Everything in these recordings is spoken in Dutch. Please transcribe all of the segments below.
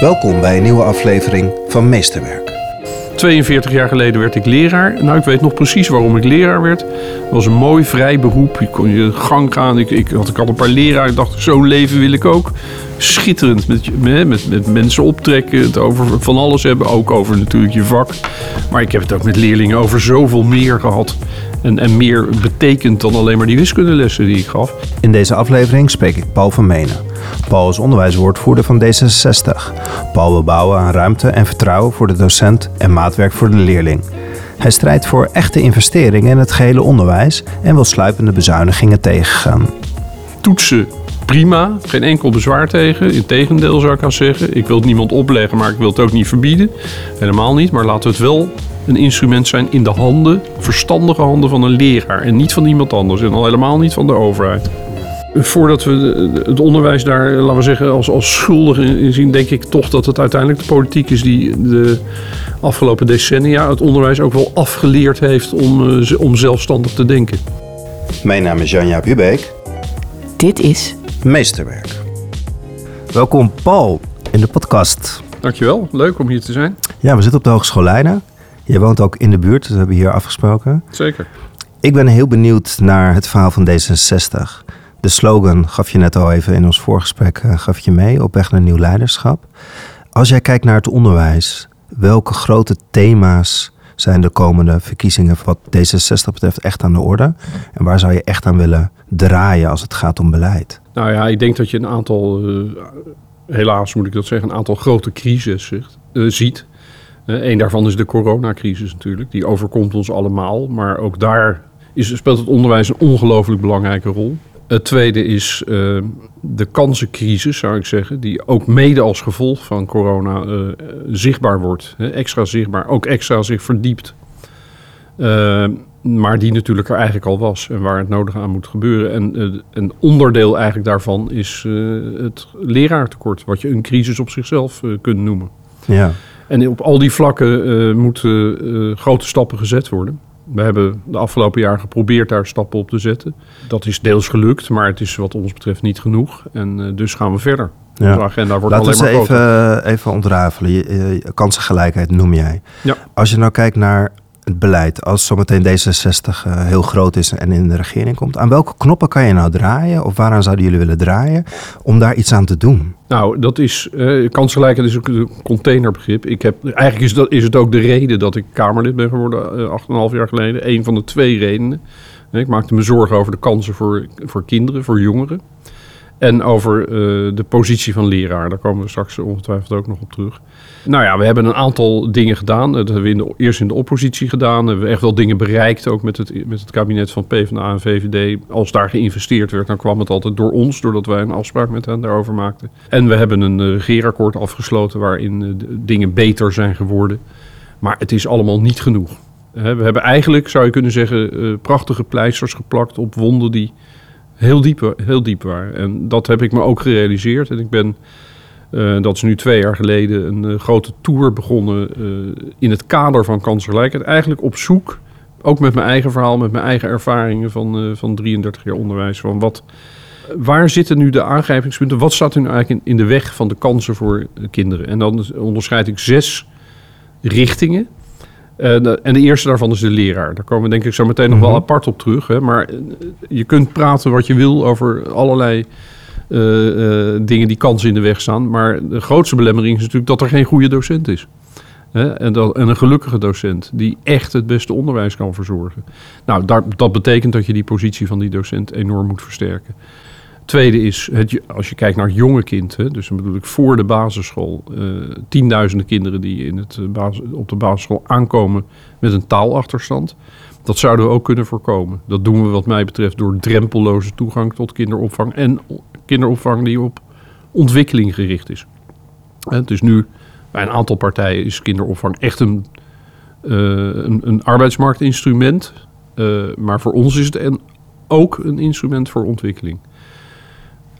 Welkom bij een nieuwe aflevering van Meesterwerk. 42 jaar geleden werd ik leraar. Nou, ik weet nog precies waarom ik leraar werd. Het was een mooi, vrij beroep. Je kon je gang gaan. Ik, ik, had, ik had een paar leraren. Ik dacht, zo'n leven wil ik ook. Schitterend. Met, met, met mensen optrekken. Het over van alles hebben. Ook over natuurlijk je vak. Maar ik heb het ook met leerlingen over zoveel meer gehad. En, en meer betekend dan alleen maar die wiskundelessen die ik gaf. In deze aflevering spreek ik Paul van Menen. Paul is onderwijswoordvoerder van D66. Paul wil bouwen aan ruimte en vertrouwen voor de docent en maatwerk voor de leerling. Hij strijdt voor echte investeringen in het gehele onderwijs en wil sluipende bezuinigingen tegengaan. Toetsen prima, geen enkel bezwaar tegen. Integendeel zou ik aan zeggen. Ik wil het niemand opleggen, maar ik wil het ook niet verbieden. Helemaal niet, maar laten we het wel een instrument zijn in de handen, verstandige handen van een leraar en niet van iemand anders en al helemaal niet van de overheid. Voordat we het onderwijs daar, laten we zeggen, als, als schuldig in zien, denk ik toch dat het uiteindelijk de politiek is die de afgelopen decennia het onderwijs ook wel afgeleerd heeft om, eh, om zelfstandig te denken. Mijn naam is Janja Bubeek. Dit is Meesterwerk. Welkom Paul in de podcast. Dankjewel, leuk om hier te zijn. Ja, we zitten op de Hogeschool Leiden. Je woont ook in de buurt, we hebben hier afgesproken. Zeker. Ik ben heel benieuwd naar het verhaal van D66. De slogan gaf je net al even in ons voorgesprek uh, gaf je mee op weg naar nieuw leiderschap. Als jij kijkt naar het onderwijs, welke grote thema's zijn de komende verkiezingen wat D66 betreft echt aan de orde? En waar zou je echt aan willen draaien als het gaat om beleid? Nou ja, ik denk dat je een aantal, uh, helaas moet ik dat zeggen, een aantal grote crises uh, ziet. Een daarvan is de coronacrisis natuurlijk. Die overkomt ons allemaal. Maar ook daar is, speelt het onderwijs een ongelooflijk belangrijke rol. Het tweede is uh, de kansencrisis, zou ik zeggen, die ook mede als gevolg van corona uh, zichtbaar wordt. Hè, extra zichtbaar, ook extra zich verdiept. Uh, maar die natuurlijk er eigenlijk al was en waar het nodig aan moet gebeuren. En een onderdeel eigenlijk daarvan is het leraartekort, wat je een crisis op zichzelf kunt noemen. Ja. En op al die vlakken moeten grote stappen gezet worden. We hebben de afgelopen jaar geprobeerd daar stappen op te zetten. Dat is deels gelukt, maar het is wat ons betreft niet genoeg. En uh, dus gaan we verder. Ja. Onze agenda wordt Laten alleen we maar even, even ontrafelen. Je, je, kansengelijkheid noem jij. Ja. Als je nou kijkt naar het beleid, als zometeen D66 uh, heel groot is en in de regering komt, aan welke knoppen kan je nou draaien of waaraan zouden jullie willen draaien om daar iets aan te doen? Nou, dat is, uh, is een containerbegrip. Ik heb, eigenlijk is, dat, is het ook de reden dat ik Kamerlid ben geworden, uh, 8,5 jaar geleden. Een van de twee redenen. Ik maakte me zorgen over de kansen voor, voor kinderen, voor jongeren. En over uh, de positie van leraar. Daar komen we straks ongetwijfeld ook nog op terug. Nou ja, we hebben een aantal dingen gedaan. Dat hebben we eerst in de oppositie gedaan. We hebben echt wel dingen bereikt, ook met het, met het kabinet van PvdA en VVD. Als daar geïnvesteerd werd, dan kwam het altijd door ons, doordat wij een afspraak met hen daarover maakten. En we hebben een uh, regeerakkoord afgesloten waarin dingen beter zijn geworden. Maar het is allemaal niet genoeg. we hebben eigenlijk, zou je kunnen zeggen, prachtige pleisters geplakt op wonden die heel diep, heel diep waren. En dat heb ik me ook gerealiseerd. En ik ben, uh, dat is nu twee jaar geleden, een uh, grote tour begonnen uh, in het kader van kansgelijkheid. Eigenlijk op zoek, ook met mijn eigen verhaal, met mijn eigen ervaringen van, van 33 jaar onderwijs. Van wat, waar zitten nu de aangrijpingspunten? Wat staat nu eigenlijk in, in de weg van de kansen voor kinderen? En dan onderscheid ik zes richtingen. De, en de eerste daarvan is de leraar. Daar komen we denk ik zo meteen nog wel Mhm. apart op terug. Hè? Maar uh, je kunt praten wat je wil over allerlei uh, dingen die kansen in de weg staan. Maar de grootste belemmering is natuurlijk dat er geen goede docent is. Hè? En, dat, en, een gelukkige docent die echt het beste onderwijs kan verzorgen. Nou, daar, dat betekent dat je die positie van die docent enorm moet versterken. Tweede is, het, als je kijkt naar jonge kind, hè, dus dan bedoel ik voor de basisschool, uh, tienduizenden kinderen die in het, basis, op de basisschool aankomen met een taalachterstand. Dat zouden we ook kunnen voorkomen. Dat doen we wat mij betreft door drempelloze toegang tot kinderopvang en kinderopvang die op ontwikkeling gericht is. Het is nu bij een aantal partijen is kinderopvang echt een, een, een arbeidsmarktinstrument, maar voor ons is het en ook een instrument voor ontwikkeling.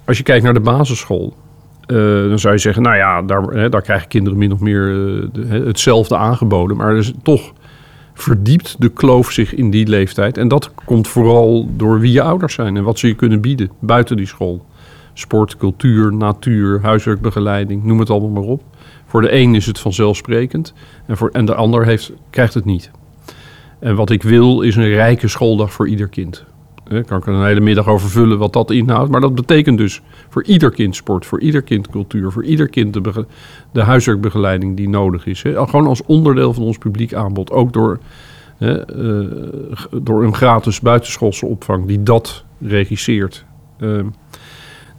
Als je kijkt naar de basisschool, uh, dan zou je zeggen, nou ja, daar, hè, daar krijgen kinderen min of meer hè, hetzelfde aangeboden. Maar toch verdiept de kloof zich in die leeftijd. En dat komt vooral door wie je ouders zijn en wat ze je kunnen bieden buiten die school. sport, cultuur, natuur, huiswerkbegeleiding, noem het allemaal maar op. Voor de een is het vanzelfsprekend en, voor, en de ander heeft, krijgt het niet. En wat ik wil is een rijke schooldag voor ieder kind. Daar kan ik er een hele middag over vullen wat dat inhoudt. Maar dat betekent dus voor ieder kind sport, voor ieder kind cultuur, voor ieder kind de, de huiswerkbegeleiding die nodig is. Hè. Gewoon als onderdeel van ons publiek aanbod. Ook door, hè, eh, door een gratis buitenschoolse opvang die dat regisseert. Ehm,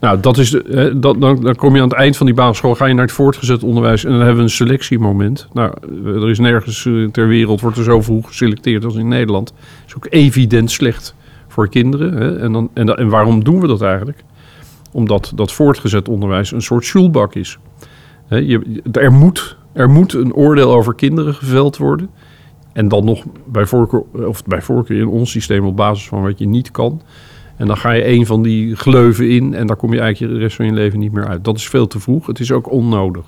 nou, dat is hè, dat, dan, dan kom je aan het eind van die basisschool, ga je naar het voortgezet onderwijs en dan hebben we een selectiemoment. Nou, er is nergens eh, ter wereld, wordt er zo vroeg geselecteerd als in Nederland. is ook evident slecht voor kinderen. Hè? En, dan, en, en waarom doen we dat eigenlijk? Omdat dat voortgezet onderwijs een soort schoolbak is. Hè, je, er, moet, er moet een oordeel over kinderen geveld worden. En dan nog bij voorkeur, of bij voorkeur in ons systeem op basis van wat je niet kan. En dan ga je een van die gleuven in en daar kom je eigenlijk de rest van je leven niet meer uit. Dat is veel te vroeg. Het is ook onnodig.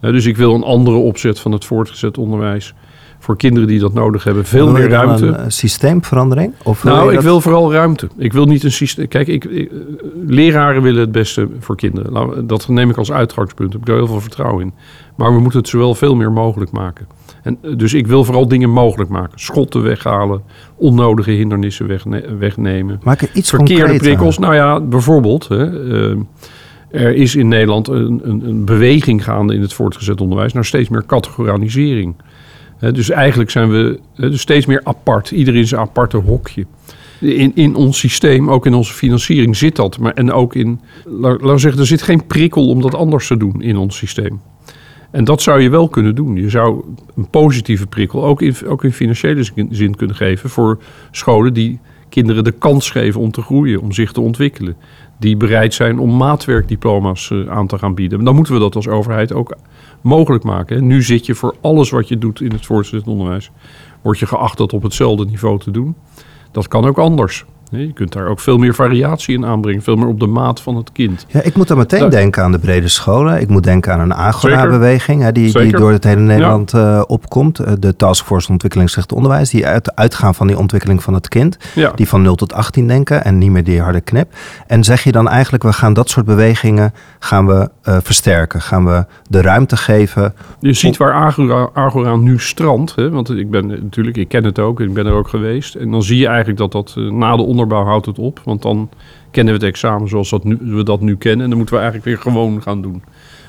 Dus ik wil een andere opzet van het voortgezet onderwijs. Voor kinderen die dat nodig hebben. Veel meer ruimte. een eh, systeemverandering? Of Nou, ik dat- wil vooral ruimte. Ik wil niet een systeem. Kijk, ik, ik- eh, leraren willen het beste voor kinderen. Nou, dat neem ik als uitgangspunt. Daar heb ik heel veel vertrouwen in. Maar we moeten het zowel veel meer mogelijk maken. En, eh, dus ik wil vooral dingen mogelijk maken. Schotten weghalen, onnodige hindernissen wegne- wegnemen. Maak er iets Verkeerde prikkels. Nou ja, bijvoorbeeld. Hè, eh, er is in Nederland een, een, een beweging gaande in het voortgezet onderwijs naar steeds meer categorisering. Dus eigenlijk zijn we dus steeds meer apart. Iedereen in zijn aparte hokje. In, in ons systeem, ook in onze financiering zit dat. Maar, en ook in, laat we zeggen, er zit geen prikkel om dat anders te doen in ons systeem. En dat zou je wel kunnen doen. Je zou een positieve prikkel ook in, ook in financiële zin- kunnen geven voor scholen die kinderen de kans geven om te groeien, om zich te ontwikkelen. Die bereid zijn om maatwerkdiploma's eh, aan te gaan bieden. Dan moeten we dat als overheid ook mogelijk maken. Nu zit je voor alles wat je doet in het voortgezet onderwijs, word je geacht dat op hetzelfde niveau te doen. Dat kan ook anders. Je kunt daar ook veel meer variatie in aanbrengen, veel meer op de maat van het kind. Ja, ik moet dan meteen Ja. denken aan de brede scholen. Ik moet denken aan een Agora-beweging die, die door het hele Nederland eh, opkomt. Eh, de Taskforce Ontwikkelingsgericht Onderwijs, die uit, uitgaan van die ontwikkeling van het kind. Ja. Die van 0 tot 18 denken en niet meer die harde knip. En zeg je dan eigenlijk, we gaan dat soort bewegingen gaan we, eh, versterken. Gaan we de ruimte geven. Je ziet waar Agora, Agora nu strandt. Hè? Want ik ben natuurlijk, ik ken het ook, ik ben er ook geweest. En dan zie je eigenlijk dat dat na de onderbouw houdt het op. Want dan kennen we het examen zoals dat nu, we dat nu kennen. En dan moeten we eigenlijk weer gewoon gaan doen.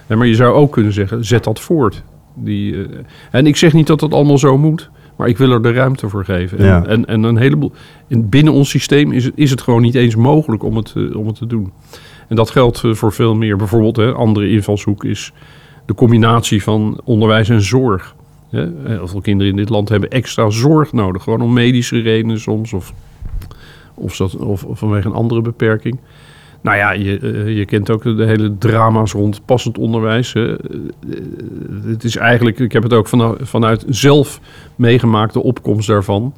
Hè, maar je zou ook kunnen zeggen, zet dat voort. Die, eh, en ik zeg niet dat dat allemaal zo moet. Maar ik wil er de ruimte voor geven. En, Ja. en, en een heleboel. In, binnen ons systeem is het, is het gewoon niet eens mogelijk om het, eh, om het te doen. En dat geldt eh, voor veel meer. Bijvoorbeeld, hè, andere invalshoek is de combinatie van onderwijs en zorg. Heel veel kinderen in dit land hebben extra zorg nodig. Gewoon om medische redenen soms. Of, of, dat, of, vanwege een andere beperking. Nou ja, je, eh, je kent ook de hele drama's rond passend onderwijs. Eh, Het is eigenlijk, ik heb het ook vanuit, vanuit zelf meegemaakt, de opkomst daarvan.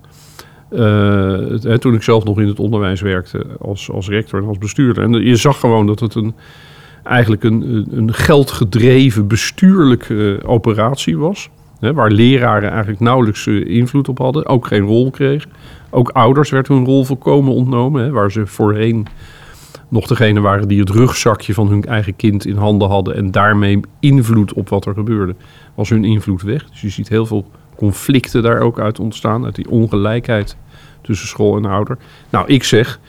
Eh, toen ik zelf nog in het onderwijs werkte als, als rector en als bestuurder. En je zag gewoon dat het een, eigenlijk een, een- geldgedreven bestuurlijke operatie was. Waar leraren eigenlijk nauwelijks eh, invloed op hadden, ook geen rol kregen. Ook ouders werd hun rol volkomen ontnomen, hè, waar ze voorheen nog degene waren die het rugzakje van hun eigen kind in handen hadden en daarmee invloed op wat er gebeurde, was hun invloed weg. Dus je ziet heel veel conflicten daar ook uit ontstaan, uit die ongelijkheid tussen school en ouder. Nou, ik zeg,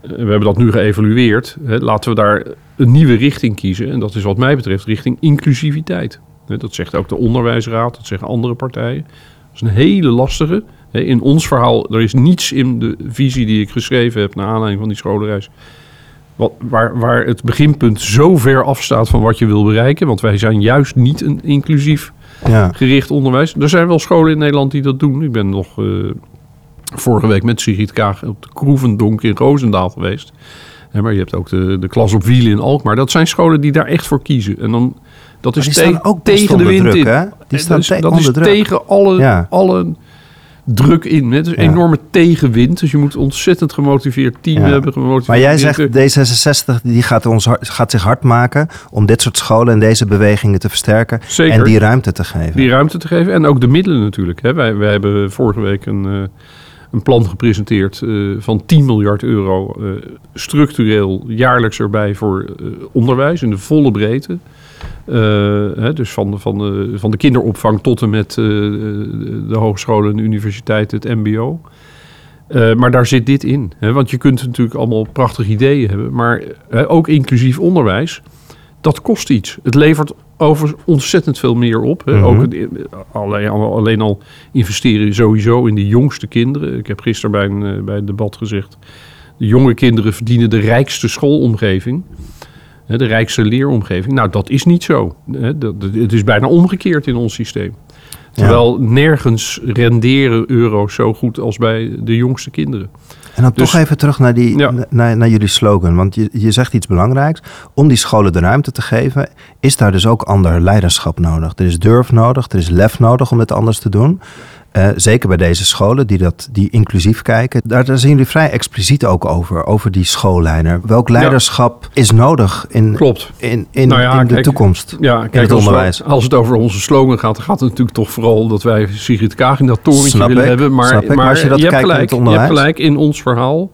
eh, we hebben dat nu geëvalueerd, hè, laten we daar een nieuwe richting kiezen. En dat is wat mij betreft richting inclusiviteit. Dat zegt ook de onderwijsraad, dat zeggen andere partijen. Dat is een hele lastige. In ons verhaal, er is niets in de visie die ik geschreven heb naar aanleiding van die scholenreis. Wat, waar, waar het beginpunt zo ver afstaat van wat je wil bereiken. Want wij zijn juist niet een inclusief Ja. gericht onderwijs. Er zijn wel scholen in Nederland die dat doen. Ik ben nog eh, vorige week met Sigrid Kaag op de Kroevendonk in Roosendaal geweest. Maar je hebt ook de, de klas op wielen in Alkmaar. Dat zijn scholen die daar echt voor kiezen. En dan, dat is die te- staan ook tegen de wind druk, in. hè? Die staan dat is, te- dat is druk. tegen alle, Ja. alle druk in. Het is een Ja. enorme tegenwind. Dus je moet ontzettend gemotiveerd team Ja. hebben. Gemotiveerd Maar jij zegt D66 die gaat, ons, gaat zich hard maken om dit soort scholen en deze bewegingen te versterken Zeker. en die ruimte te geven. die ruimte te geven. En ook de middelen natuurlijk. Hè. Wij, wij hebben vorige week een, eh, een plan gepresenteerd eh, van 10 miljard euro eh, structureel jaarlijks erbij voor onderwijs in de volle breedte. Eh, hè, dus van de, van, de, van de kinderopvang tot en met eh, de hogescholen en de universiteiten, het mbo. Eh, maar daar zit dit in. Hè? Want je kunt natuurlijk allemaal prachtige ideeën hebben. Maar hè, ook inclusief onderwijs, dat kost iets. Het levert over ontzettend veel meer op. Hè? Mhm. ook alleen, al- alleen al investeren sowieso in de jongste kinderen. Ik heb gisteren bij een, bij een debat gezegd... de jonge kinderen verdienen de rijkste schoolomgeving. De rijkste leeromgeving. Nou, dat is niet zo. Het is bijna omgekeerd in ons systeem. Terwijl nergens renderen euro's zo goed als bij de jongste kinderen. En dan Dus- toch even terug naar, die, Ja. naar, naar jullie slogan. Want je, je zegt iets belangrijks. Om die scholen de ruimte te geven, is daar dus ook ander leiderschap nodig. Er is durf nodig, er is lef nodig om dit anders te doen. Eh, zeker bij deze scholen die, dat, die inclusief kijken. Daar, daar zijn jullie vrij expliciet ook over, over die schoolleider. Welk leiderschap is nodig in, Klopt. in, in, Nou ja, in de kijk, toekomst? Ja, het kijk, als, onderwijs. we- als het over onze slogan gaat, dan gaat het natuurlijk toch vooral dat wij Sigrid Kaag in dat torentje willen ik, hebben. Maar. Maar maar, als je dat hebt kijkt in gelijk, het je hebt onderwijs- gelijk, in ons verhaal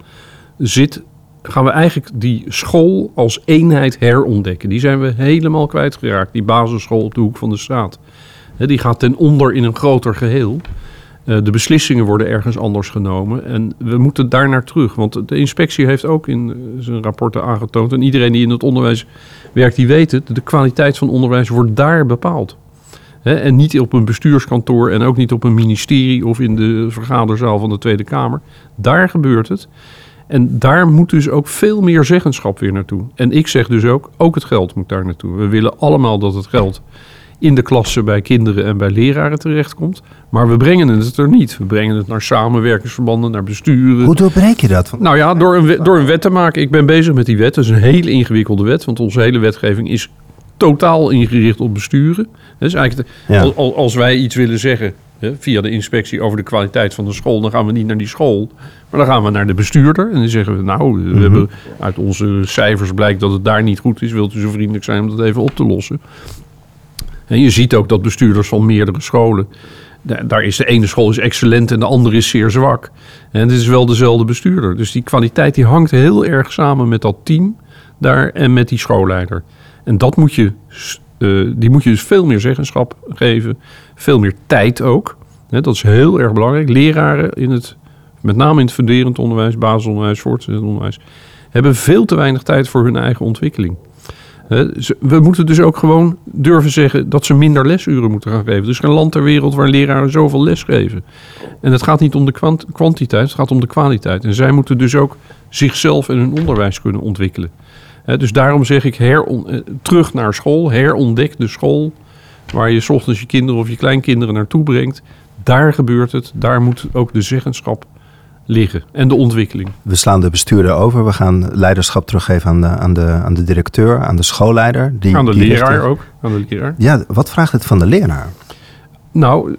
zit, gaan we eigenlijk die school als eenheid herontdekken. Die zijn we helemaal kwijtgeraakt, die basisschool op de hoek van de straat. Die gaat ten onder in een groter geheel. Eh, de beslissingen worden ergens anders genomen. En we moeten daar naar terug. Want de inspectie heeft ook in eh, zijn rapporten aangetoond... en iedereen die in het onderwijs werkt, die weet het... de kwaliteit van onderwijs wordt daar bepaald. En niet op een bestuurskantoor en ook niet op een ministerie... of in de vergaderzaal van de Tweede Kamer. Daar gebeurt het. En daar moet dus ook veel meer zeggenschap weer naartoe. En ik zeg dus ook, ook het geld moet daar naartoe. We willen allemaal dat het geld in de klassen bij kinderen en bij leraren terechtkomt. Maar we brengen het er niet. We brengen het naar samenwerkingsverbanden, naar besturen. Hoe doorbreek je dat? Nou ja, door een, wet, door een wet te maken. Ik ben bezig met die wet. Dat is een hele ingewikkelde wet. Want onze hele wetgeving is totaal ingericht op besturen. Dus eigenlijk, de- Ja. als wij iets willen zeggen hè, via de inspectie over de kwaliteit van de school... dan gaan we niet naar die school, maar dan gaan we naar de bestuurder. En dan zeggen we, nou, we hebben, uit onze cijfers blijkt dat het daar niet goed is. Wilt u zo vriendelijk zijn om dat even op te lossen? En je ziet ook dat bestuurders van meerdere scholen... da- Daar is de ene school is excellent en de andere is zeer zwak. En het is wel dezelfde bestuurder. Dus die kwaliteit die hangt heel erg samen met dat team daar en met die schoolleider. En dat moet je, eh, die moet je dus veel meer zeggenschap geven. Veel meer tijd ook. Dat is heel erg belangrijk. Leraren in het, met name in het funderend onderwijs, basisonderwijs, voortgezet onderwijs, hebben veel te weinig tijd voor hun eigen ontwikkeling. We moeten dus ook gewoon durven zeggen dat ze minder lesuren moeten gaan geven. Er is geen land ter wereld waar leraren zoveel les geven. En het gaat niet om de kwant- kwantiteit, het gaat om de kwaliteit. En zij moeten dus ook zichzelf en hun onderwijs kunnen ontwikkelen. Dus daarom zeg ik eh, terug naar school, herontdek de school waar je 's ochtends je kinderen of je kleinkinderen naartoe brengt. Daar gebeurt het, daar moet ook de zeggenschap liggen en de ontwikkeling. We slaan de bestuurder over. We gaan leiderschap teruggeven aan de, aan de, aan de directeur, aan de schoolleider. Die, Aan de die leraar richting- ook. Aan de leraar. Ja, wat vraagt het van de leraar? Nou,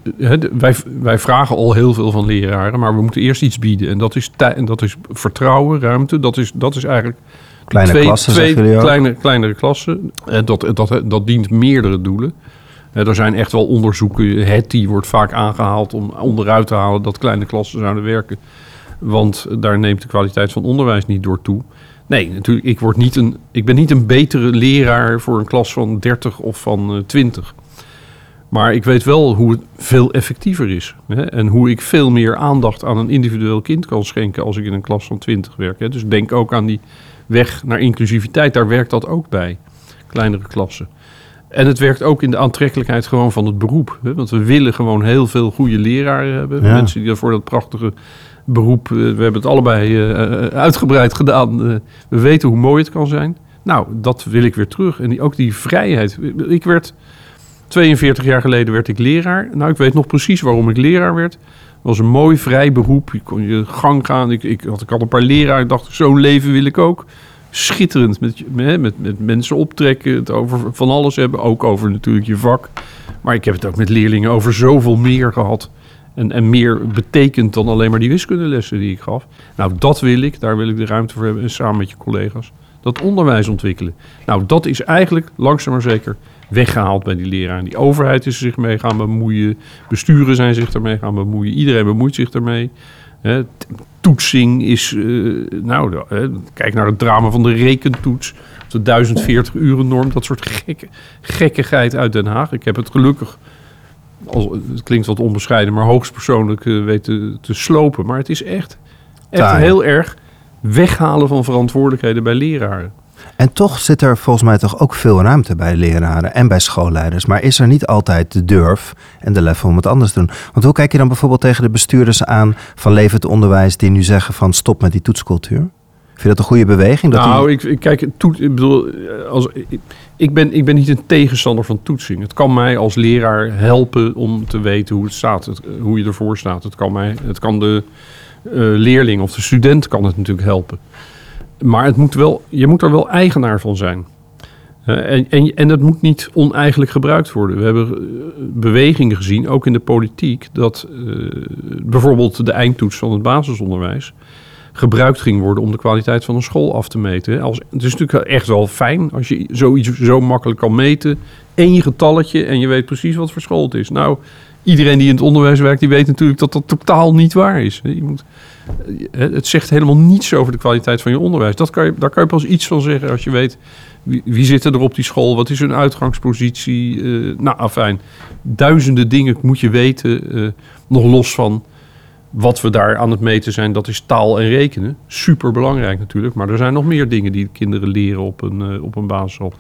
wij, wij vragen al heel veel van leraren, maar we moeten eerst iets bieden. En dat is, en dat is vertrouwen, ruimte. Dat is, dat is eigenlijk Kleine twee, klassen, twee kleine, kleinere klassen. En dat, dat, dat dient meerdere doelen. Er zijn echt wel onderzoeken. Het die wordt vaak aangehaald om onderuit te halen dat kleine klassen zouden werken. Want daar neemt de kwaliteit van onderwijs niet door toe. Nee, natuurlijk, ik, word niet een, ik ben niet een betere leraar voor een klas van 30 of van eh, 20. Maar ik weet wel hoe het veel effectiever is. Hè? En hoe ik veel meer aandacht aan een individueel kind kan schenken als ik in een klas van 20 werk. Hè? Dus denk ook aan die weg naar inclusiviteit. Daar werkt dat ook bij. Kleinere klassen. En het werkt ook in de aantrekkelijkheid gewoon van het beroep. Hè? Want we willen gewoon heel veel goede leraren hebben. Ja. Mensen die voor dat prachtige beroep... eh, we hebben het allebei eh, eh, uitgebreid gedaan. we weten hoe mooi het kan zijn. Nou, dat wil ik weer terug. En ook die vrijheid. Ik werd 42 jaar geleden werd ik leraar. Nou, ik weet nog precies waarom ik leraar werd. Het was een mooi vrij beroep. Je kon je gang gaan. Ik, ik, had, ik had een paar leraren. Ik dacht, zo'n leven wil ik ook. Schitterend. Met, met, met mensen optrekken. Het over van alles hebben. Ook over natuurlijk je vak. Maar ik heb het ook met leerlingen over zoveel meer gehad. En, en meer betekend dan alleen maar die wiskundelessen die ik gaf. Nou, dat wil ik. Daar wil ik de ruimte voor hebben. En samen met je collega's. Dat onderwijs ontwikkelen. Nou, dat is eigenlijk langzaam maar zeker weggehaald bij die leraren. Die overheid is zich mee gaan bemoeien. Besturen zijn zich ermee gaan bemoeien. Iedereen bemoeit zich ermee. Toetsing is, eh, nou, kijk naar het drama van de rekentoets. De 1040 uren norm, dat soort gekke, gekkigheid uit Den Haag. Ik heb het gelukkig, het klinkt wat onbescheiden, maar hoogstpersoonlijk eh, weten te slopen. Maar het is echt, echt Taai. heel erg weghalen van verantwoordelijkheden bij leraren. En toch zit er volgens mij toch ook veel ruimte bij leraren en bij schoolleiders. Maar is er niet altijd de durf en de lef om het anders te doen? Want hoe kijk je dan bijvoorbeeld tegen de bestuurders aan van levend onderwijs die nu zeggen van stop met die toetscultuur? Vind je dat een goede beweging? Dat nou, die... ik, ik kijk, toet, ik bedoel, als, ik, ik, ben, ik ben niet een tegenstander van toetsing. Het kan mij als leraar helpen om te weten hoe het staat, het, hoe je ervoor staat. Het kan, mij, het kan de eh, leerling of de student kan het natuurlijk helpen. Maar het moet wel, je moet er wel eigenaar van zijn. Eh, en, en, en het moet niet oneigenlijk gebruikt worden. We hebben eh, bewegingen gezien, ook in de politiek, dat bijvoorbeeld de eindtoets van het basisonderwijs gebruikt ging worden om de kwaliteit van een school af te meten. Als, het is natuurlijk echt wel fijn als je zoiets zo makkelijk kan meten. Eén getalletje en je weet precies wat voor school het is. Nou, iedereen die in het onderwijs werkt, die weet natuurlijk dat dat totaal niet waar is. Je moet, eh, het zegt helemaal niets over de kwaliteit van je onderwijs. Dat kan je, daar kan je pas iets van zeggen als je weet wie, wie zit er op die school, wat is hun uitgangspositie. eh, nou, afijn, duizenden dingen moet je weten, eh, nog los van wat we daar aan het meten zijn, dat is taal en rekenen. Super belangrijk natuurlijk, maar er zijn nog meer dingen die kinderen leren op een, eh, op een basisschool.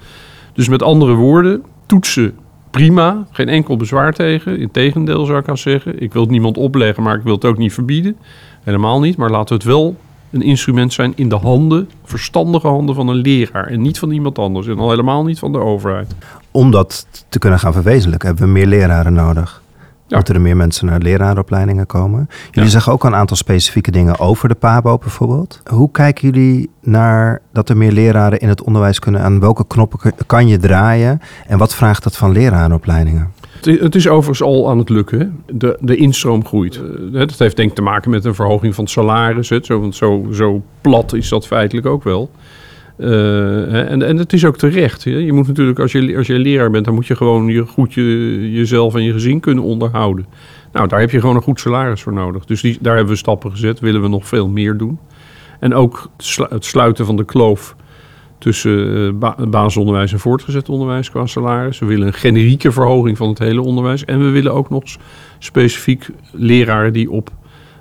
Dus met andere woorden, toetsen prima, geen enkel bezwaar tegen. Integendeel zou ik aan zeggen. Ik wil het niemand opleggen, maar ik wil het ook niet verbieden. Helemaal niet, maar laten we het wel een instrument zijn in de handen, verstandige handen van een leraar en niet van iemand anders. En al helemaal niet van de overheid. Om dat te kunnen gaan verwezenlijken hebben we meer leraren nodig. Ja. Moeten er meer mensen naar leraaropleidingen komen? Jullie Ja. zeggen ook een aantal specifieke dingen over de PABO bijvoorbeeld. Hoe kijken jullie naar dat er meer leraren in het onderwijs kunnen? Aan welke knoppen kan je draaien? En wat vraagt dat van leraaropleidingen? Het is overigens al aan het lukken. De, de instroom groeit. Eh, Dat heeft denk ik te maken met een verhoging van het salaris. hè. Zo, want zo, zo plat is dat feitelijk ook wel. Eh, en, en het is ook terecht. hè. Je moet natuurlijk, als je, als je leraar bent, dan moet je gewoon je, goed je, jezelf en je gezin kunnen onderhouden. Nou, daar heb je gewoon een goed salaris voor nodig. Dus die, daar hebben we stappen gezet. Willen we nog veel meer doen. En ook het slu- het sluiten van de kloof tussen eh, ba- basisonderwijs en voortgezet onderwijs qua salaris. We willen een generieke verhoging van het hele onderwijs. En we willen ook nog specifiek leraren die op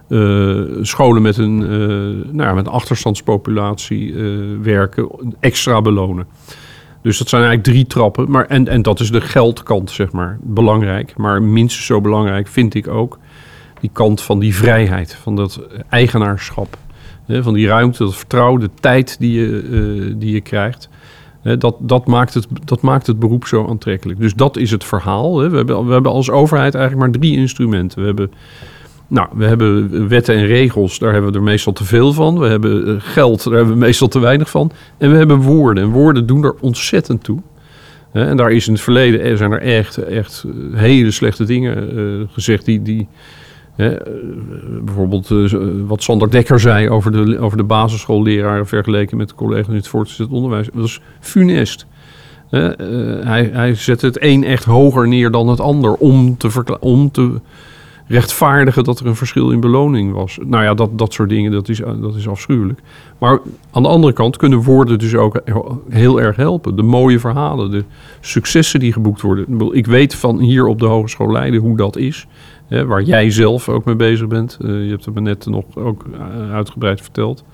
eh, scholen met een, eh, nou ja, met achterstandspopulatie eh, werken extra belonen. Dus dat zijn eigenlijk drie trappen. Maar, en, en dat is de geldkant, zeg maar. Belangrijk. Maar minstens zo belangrijk vind ik ook die kant van die vrijheid. Van dat eigenaarschap. Hè, van die ruimte, dat vertrouwen, de tijd die je, die je krijgt. Dat, dat, maakt het, dat maakt het beroep zo aantrekkelijk. Dus dat is het verhaal. We, hebben, we hebben als overheid eigenlijk maar drie instrumenten. We hebben, nou, we hebben wetten en regels, daar hebben we er meestal te veel van. We hebben eh, geld, daar hebben we meestal te weinig van. En we hebben woorden. En woorden doen er ontzettend toe. En daar is in het verleden er zijn er echt, echt hele slechte dingen eh, gezegd die... die eh, bijvoorbeeld wat Sander Dekker zei over de, over de basisschoolleraren vergeleken met de collega's in het voortgezet onderwijs. Dat was funest. Hij, hij zette het een echt hoger neer dan het ander om te, om te rechtvaardigen dat er een verschil in beloning was. Nou ja, dat, dat soort dingen, dat is, dat is afschuwelijk. Maar aan de andere kant kunnen woorden dus ook heel erg helpen. De mooie verhalen, de successen die geboekt worden. Ik weet van hier op de Hogeschool Leiden hoe dat is. Hè, waar jij zelf ook mee bezig bent. Eh, je hebt het me net nog ook eh, uitgebreid verteld.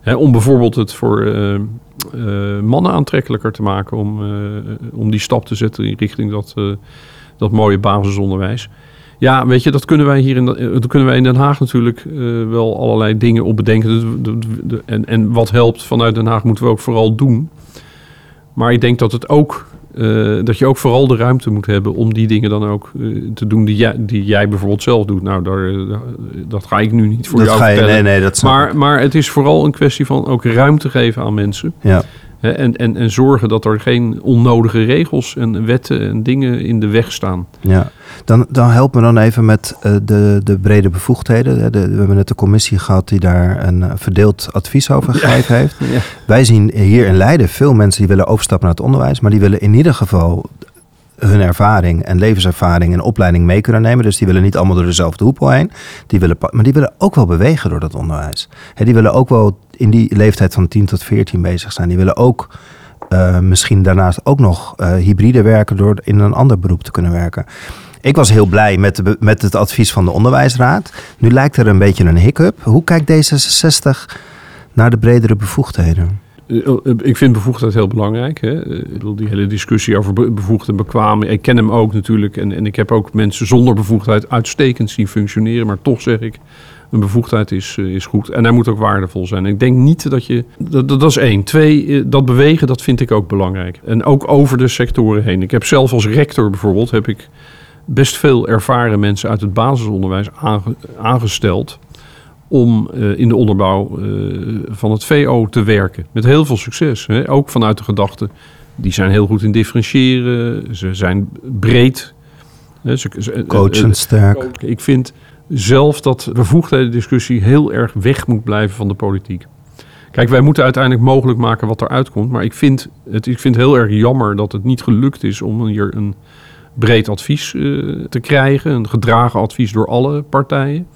Hè, om bijvoorbeeld het voor eh, eh, mannen aantrekkelijker te maken. Om, eh, om die stap te zetten in richting dat, eh, dat mooie basisonderwijs. Ja, weet je, dat kunnen wij hier in, dat kunnen wij in Den Haag natuurlijk eh, wel allerlei dingen op bedenken. De- de- en, en wat helpt vanuit Den Haag moeten we ook vooral doen. Maar ik denk dat het ook eh, dat je ook vooral de ruimte moet hebben om die dingen dan ook eh, te doen die jij, die jij bijvoorbeeld zelf doet. Nou, daar, dat ga ik nu niet voor dat jou ga je, nee, nee, dat maar, maar het is vooral een kwestie van ook ruimte geven aan mensen. Ja. En, en, en zorgen dat er geen onnodige regels en wetten en dingen in de weg staan. Ja, dan, dan help me dan even met eh, de, de brede bevoegdheden. De, de- we hebben net de commissie gehad die daar een eh, verdeeld advies over gegeven heeft. Ja. Wij zien hier in Leiden veel mensen die willen overstappen naar het onderwijs, maar die willen in ieder geval hun ervaring en levenservaring en opleiding mee kunnen nemen. Dus die willen niet allemaal door dezelfde hoepel heen. Die willen, maar die willen ook wel bewegen door dat onderwijs. Hè, die willen ook wel in die leeftijd van 10 tot 14 bezig zijn. Die willen ook uh, misschien daarnaast ook nog uh, hybride werken door in een ander beroep te kunnen werken. Ik was heel blij met, de, met het advies van de onderwijsraad. Nu lijkt er een beetje een hiccup. Hoe kijkt D66 naar de bredere bevoegdheden? Eh, ik vind bevoegdheid heel belangrijk. Hè. Ik bedoel, die hele discussie over bevoegd en bekwaam. Ik ken hem ook natuurlijk. En, en ik heb ook mensen zonder bevoegdheid uitstekend zien functioneren. Maar toch zeg ik, een bevoegdheid is, eh, is goed. En hij moet ook waardevol zijn. Ik denk niet dat je. Dat, dat is één. Twee, eh, dat bewegen, dat vind ik ook belangrijk. En ook over de sectoren heen. Ik heb zelf als rector bijvoorbeeld. heb ik best veel ervaren mensen uit het basisonderwijs aangesteld om uh, in de onderbouw uh, van het VO te werken. Met heel veel succes. Hè? Ook vanuit de gedachte, die zijn heel goed in differentiëren. Ze zijn breed. Hè? Ze, Coachend sterk. Ik vind zelf dat de bevoegdheden-discussie heel erg weg moet blijven van de politiek. Kijk, wij moeten uiteindelijk mogelijk maken wat eruit komt. Maar ik vind het, ik vind heel erg jammer dat het niet gelukt is om hier een breed advies uh, te krijgen. Een gedragen advies door alle partijen.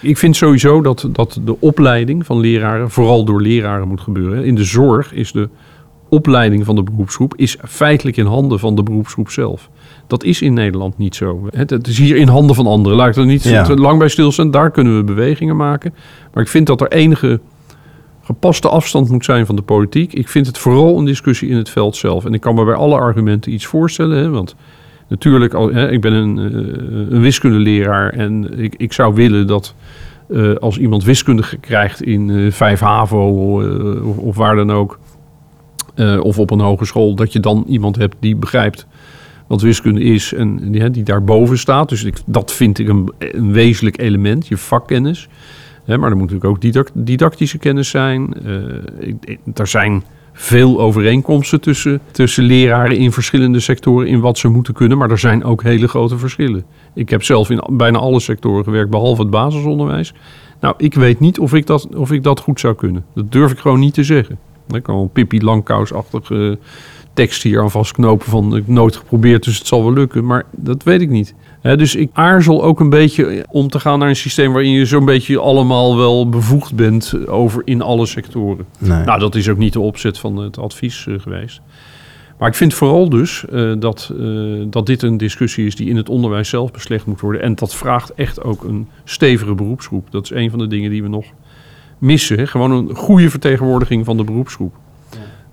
Ik vind sowieso dat, dat de opleiding van leraren vooral door leraren moet gebeuren. In de zorg is de opleiding van de beroepsgroep is feitelijk in handen van de beroepsgroep zelf. Dat is in Nederland niet zo. Het, is hier in handen van anderen. Laat ik er niet ja. lang bij stilstaan. Daar kunnen we bewegingen maken. Maar ik vind dat er enige gepaste afstand moet zijn van de politiek. Ik vind het vooral een discussie in het veld zelf. En ik kan me bij alle argumenten iets voorstellen. Hè, want natuurlijk, hè, ik ben een, uh, een wiskundeleraar. En ik, ik zou willen dat uh, als iemand wiskunde krijgt in uh, 5 HAVO of, of, waar dan ook. of op een hogeschool, dat je dan iemand hebt die begrijpt wat wiskunde is en die, die daarboven staat. Dus ik, dat vind ik een, wezenlijk element, je vakkennis. maar er moet natuurlijk ook didactische kennis zijn. Er zijn veel overeenkomsten tussen, tussen leraren in verschillende sectoren in wat ze moeten kunnen. Maar er zijn ook hele grote verschillen. Ik heb zelf in bijna alle sectoren gewerkt, behalve het basisonderwijs. Nou, ik weet niet of ik dat, of ik dat goed zou kunnen. Dat durf ik gewoon niet te zeggen. Ik kan een Pippi Langkous-achtige tekst hier aan vastknopen van ik nooit geprobeerd, dus het zal wel lukken. Maar dat weet ik niet. dus ik aarzel ook een beetje om te gaan naar een systeem waarin je zo'n beetje allemaal wel bevoegd bent over in alle sectoren. Nou, dat is ook niet de opzet van het advies uh, geweest. Maar ik vind vooral dus uh, dat, uh, dat dit een discussie is die in het onderwijs zelf beslecht moet worden. En dat vraagt echt ook een stevige beroepsgroep. Dat is een van de dingen die we nog missen. Hè? Gewoon een goede vertegenwoordiging van de beroepsgroep.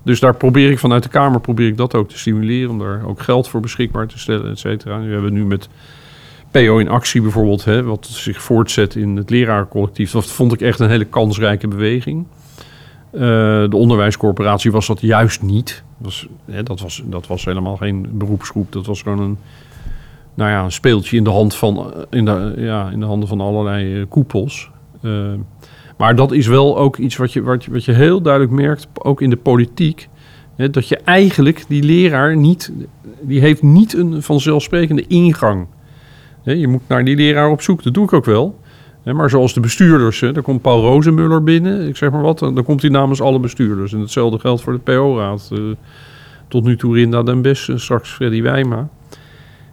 Dus daar probeer ik vanuit de Kamer probeer ik dat ook te stimuleren. Om daar ook geld voor beschikbaar te stellen, et cetera. We hebben nu met PO in actie bijvoorbeeld, hè, wat zich voortzet in het lerarencollectief. Dat vond ik echt een hele kansrijke beweging. Uh, de onderwijscorporatie was dat juist niet. Dat was, hè, dat, was, dat was helemaal geen beroepsgroep. Dat was gewoon een, nou ja, een speeltje in de, hand van, in de, ja, in de handen van allerlei uh, koepels. Maar dat is wel ook iets wat je, wat je, wat je heel duidelijk merkt, ook in de politiek. Hè, dat je eigenlijk die leraar niet, die heeft niet een vanzelfsprekende ingang. Hè, je moet naar die leraar op zoek, dat doe ik ook wel. Hè, maar zoals de bestuurders, hè, daar komt Paul Rozenmuller binnen, ik zeg maar wat, dan komt hij namens alle bestuurders. En hetzelfde geldt voor de PO-raad. Uh, tot nu toe Rinda den Best straks Freddy Wijma.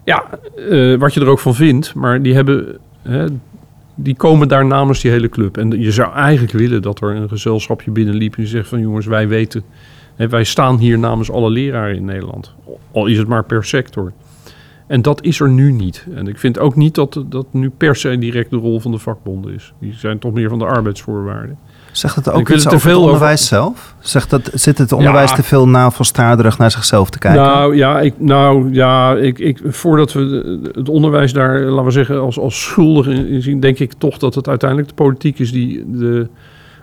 Ja, uh, wat je er ook van vindt, maar die hebben die komen daar namens die hele club. En je zou eigenlijk willen dat er een gezelschapje binnenliep en zegt van jongens, wij weten, wij staan hier namens alle leraren in Nederland. Al is het maar per sector. En dat is er nu niet. En ik vind ook niet dat dat nu per se direct de rol van de vakbonden is. Die zijn toch meer van de arbeidsvoorwaarden. Zegt het ook iets over het onderwijs zelf? Zegt dat, zit het onderwijs te veel navelstaarderig naar zichzelf te kijken? Nou ja, ik, nou, ja ik, ik, voordat we het onderwijs daar, laten we zeggen, als, als schuldig in zien... denk ik toch dat het uiteindelijk de politiek is die de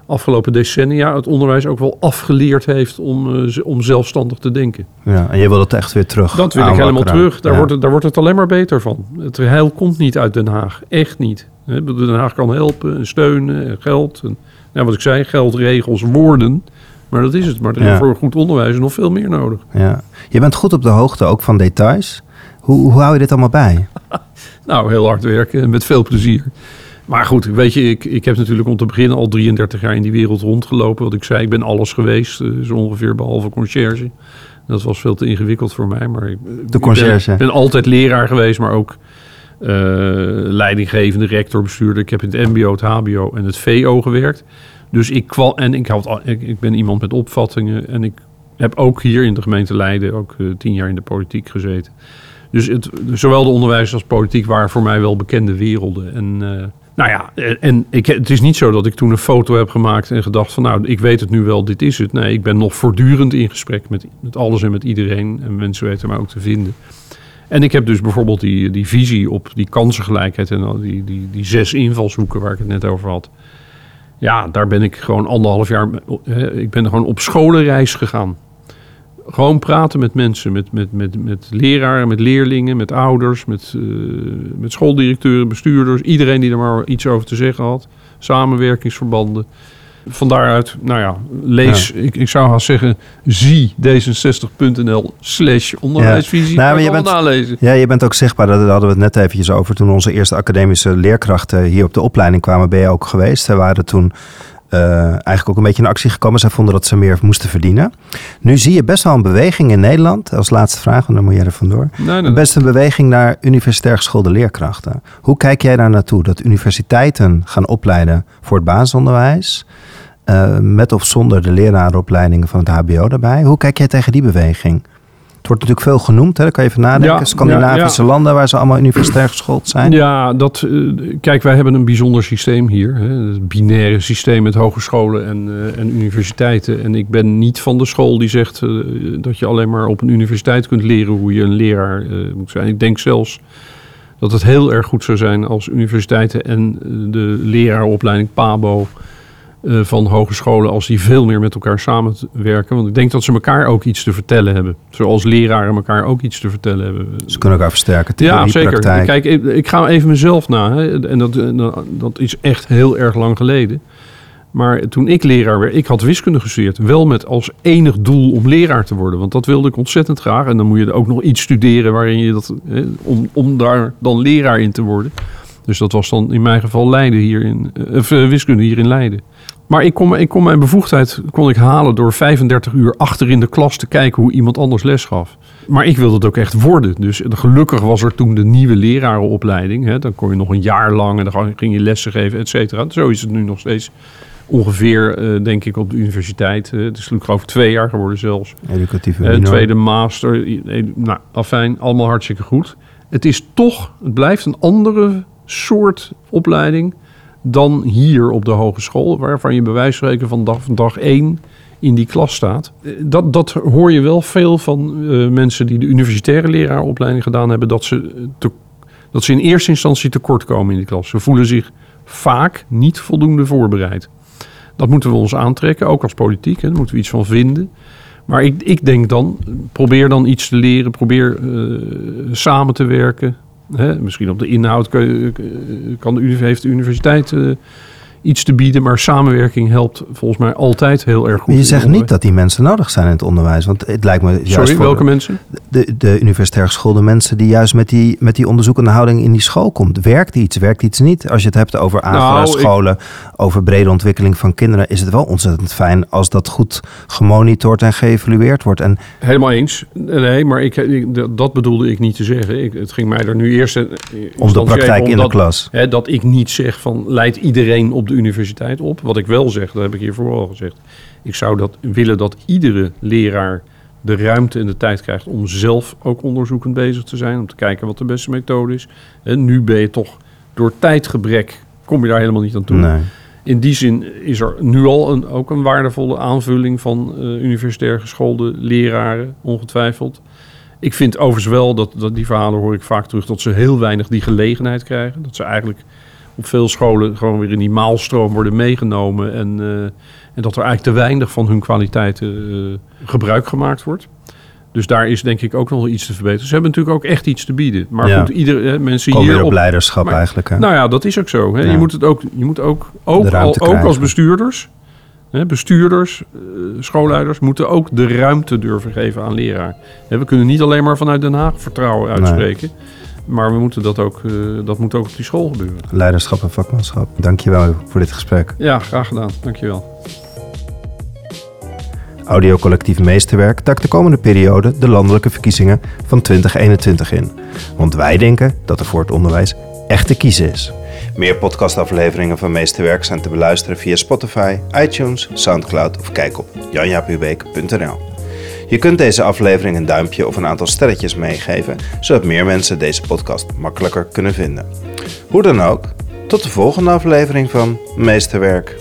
afgelopen decennia... het onderwijs ook wel afgeleerd heeft om, uh, om zelfstandig te denken. Ja, en je wil het echt weer terug Dat wil ik helemaal terug. Daar, wordt het, daar wordt het alleen maar beter van. Het heil komt niet uit Den Haag. Echt niet. Den Haag kan helpen en steunen en geld... En, ja, wat ik zei, geld, regels, woorden. Maar dat is het. Maar er is voor goed onderwijs nog veel meer nodig. Ja. Je bent goed op de hoogte ook van details. Hoe, hoe hou je dit allemaal bij? nou, heel hard werken en met veel plezier. Maar goed, weet je, ik, ik heb natuurlijk om te beginnen al 33 jaar in die wereld rondgelopen. Wat ik zei, ik ben alles geweest, uh, zo ongeveer behalve conciërge. Dat was veel te ingewikkeld voor mij. Maar ik, De conciërge. Ik ben, ben altijd leraar geweest, maar ook eh, leidinggevende, rector, bestuurder. Ik heb in het MBO, het HBO en het VO gewerkt. Dus ik kwam en ik, ik, ben iemand met opvattingen. En ik heb ook hier in de gemeente Leiden ook eh, tien jaar in de politiek gezeten. Dus het, zowel de onderwijs als politiek waren voor mij wel bekende werelden. En eh, nou ja, en ik, het is niet zo dat ik toen een foto heb gemaakt en gedacht van nou, ik weet het nu wel, dit is het. Nee, ik ben nog voortdurend in gesprek met, met alles en met iedereen. En mensen weten mij ook te vinden. En ik heb dus bijvoorbeeld die, die visie op die kansengelijkheid en die, die, die zes invalshoeken waar ik het net over had. Ja, daar ben ik gewoon anderhalf jaar. eh, Ik ben gewoon op scholenreis gegaan. Gewoon praten met mensen, met, met, met, met leraren, met leerlingen, met ouders, met, eh, met schooldirecteuren, bestuurders. Iedereen die er maar iets over te zeggen had. Samenwerkingsverbanden. Van daaruit, nou ja, lees, ik, ik zou haast zeggen, zie d66.nl slash onderwijsvisie. Nou, maar je bent- nalezen. Ja, je bent ook zichtbaar. Daar hadden we het net eventjes over. Toen onze eerste academische leerkrachten hier op de opleiding kwamen, ben je ook geweest. Ze waren toen eh, eigenlijk ook een beetje in actie gekomen. Zij vonden dat ze meer moesten verdienen. Nu zie je best wel een beweging in Nederland. Als laatste vraag, en dan moet jij er vandoor. Nee, nee, Best een beweging naar universitair geschoolde leerkrachten. Hoe kijk jij daar naartoe? Dat universiteiten gaan opleiden voor het basisonderwijs. Eh, met of zonder de lerarenopleidingen van het HBO daarbij. Hoe kijk jij tegen die beweging? Het wordt natuurlijk veel genoemd, hè? daar kan je even nadenken. Ja, Scandinavische ja, landen waar ze allemaal universitair geschoold zijn. Ja, dat, eh, kijk, wij hebben een bijzonder systeem hier. Hè? Het binaire systeem met hogescholen en, eh, en universiteiten. En ik ben niet van de school die zegt dat je alleen maar op een universiteit kunt leren hoe je een leraar moet zijn. Ik denk zelfs dat het heel erg goed zou zijn als universiteiten en de leraaropleiding PABO eh, van hogescholen, als die veel meer met elkaar samenwerken. Want ik denk dat ze elkaar ook iets te vertellen hebben. Zoals leraren elkaar ook iets te vertellen hebben. Ze kunnen elkaar versterken. Ja, zeker. praktijk. Kijk, ik, ik ga even mezelf na. Hè. En dat, en dat- dat is echt heel erg lang geleden. Maar toen ik leraar werd, ik had wiskunde gestudeerd. Wel met als enig doel om leraar te worden. Want dat wilde ik ontzettend graag. En dan moet je ook nog iets studeren waarin je dat... Hè, om, om daar dan leraar in te worden. Dus dat was dan in mijn geval Leiden hier in... eh, Of eh, wiskunde hier in Leiden. Maar ik kon, ik kon mijn bevoegdheid kon ik halen door 35 uur achter in de klas te kijken hoe iemand anders les gaf. Maar ik wilde het ook echt worden. Dus gelukkig was er toen de nieuwe lerarenopleiding. Hè. Dan kon je nog een jaar lang en dan ging je lessen geven, et cetera. Zo is het nu nog steeds ongeveer, eh, denk ik, op de universiteit. Het is geloof ik twee jaar geworden zelfs. Educatieve Eh, tweede master. eh, Nou, afijn, allemaal hartstikke goed. Het is toch, het blijft een andere soort opleiding dan hier op de hogeschool, waarvan je bij wijze van spreken van dag, van dag één in die klas staat. Eh, Dat, dat hoor je wel veel van eh, mensen die de universitaire leraaropleiding gedaan hebben, dat ze, eh, dat ze in eerste instantie tekort komen in die klas. Ze voelen zich vaak niet voldoende voorbereid. Dat moeten we ons aantrekken, ook als politiek. Hè. Daar moeten we iets van vinden. Maar ik, ik denk dan, probeer dan iets te leren, probeer samen te werken. Hè? Misschien op de inhoud kan, de, heeft de universiteit eh, iets te bieden, maar samenwerking helpt volgens mij altijd heel erg goed. Je zegt niet dat die mensen nodig zijn in het onderwijs. Want het lijkt me juist Sorry, voor welke mensen? de, de universitair geschoolde mensen die juist met die, met die onderzoekende houding in die school komt. Werkt iets, werkt iets niet? Als je het hebt over Nou, AVA ik- scholen, over brede ontwikkeling van kinderen, is het wel ontzettend fijn als dat goed gemonitord en geëvalueerd wordt. En Helemaal eens. Nee, maar ik, ik- dat- bedoelde ik niet te zeggen. Ik, het ging mij er nu eerst... eh, om de praktijk even in de klas. Hè, dat ik niet zeg van leid iedereen op de universiteit op. Wat ik wel zeg, dat heb ik hiervoor al gezegd. Ik zou dat willen dat iedere leraar de ruimte en de tijd krijgt om zelf ook onderzoekend bezig te zijn. Om te kijken wat de beste methode is. En nu ben je toch door tijdgebrek, kom je daar helemaal niet aan toe. Nee. In die zin is er nu al een, ook een waardevolle aanvulling van eh, universitair geschoolde leraren, ongetwijfeld. Ik vind overigens wel, dat, dat die verhalen hoor ik vaak terug, dat ze heel weinig die gelegenheid krijgen. Dat ze eigenlijk op veel scholen gewoon weer in die maalstroom worden meegenomen. En, eh, en dat er eigenlijk te weinig van hun kwaliteiten eh, gebruik gemaakt wordt. Dus daar is denk ik ook nog wel iets te verbeteren. Ze hebben natuurlijk ook echt iets te bieden. Maar Ja. goed, iedere, eh, mensen hier op op leiderschap maar- eigenlijk. Hè? nou ja, dat is ook zo. Hè? Ja. Je moet het ook, je moet ook, ook, al- ook als bestuurders, hè, bestuurders, eh, schoolleiders, moeten ook de ruimte durven geven aan leraar. We kunnen niet alleen maar vanuit Den Haag vertrouwen uitspreken. Maar we moeten dat ook, eh, dat moet ook op die school gebeuren. Leiderschap en vakmanschap. Dankjewel voor dit gesprek. Ja, graag gedaan. Dankjewel. Audiocollectief Meesterwerk takt de komende periode de landelijke verkiezingen van 2021 in. Want wij denken dat er voor het onderwijs echt te kiezen is. Meer podcastafleveringen van Meesterwerk zijn te beluisteren via Spotify, iTunes, Soundcloud of kijk op janjapubeek.nl. Je kunt deze aflevering een duimpje of een aantal sterretjes meegeven, zodat meer mensen deze podcast makkelijker kunnen vinden. Hoe dan ook, tot de volgende aflevering van Meesterwerk.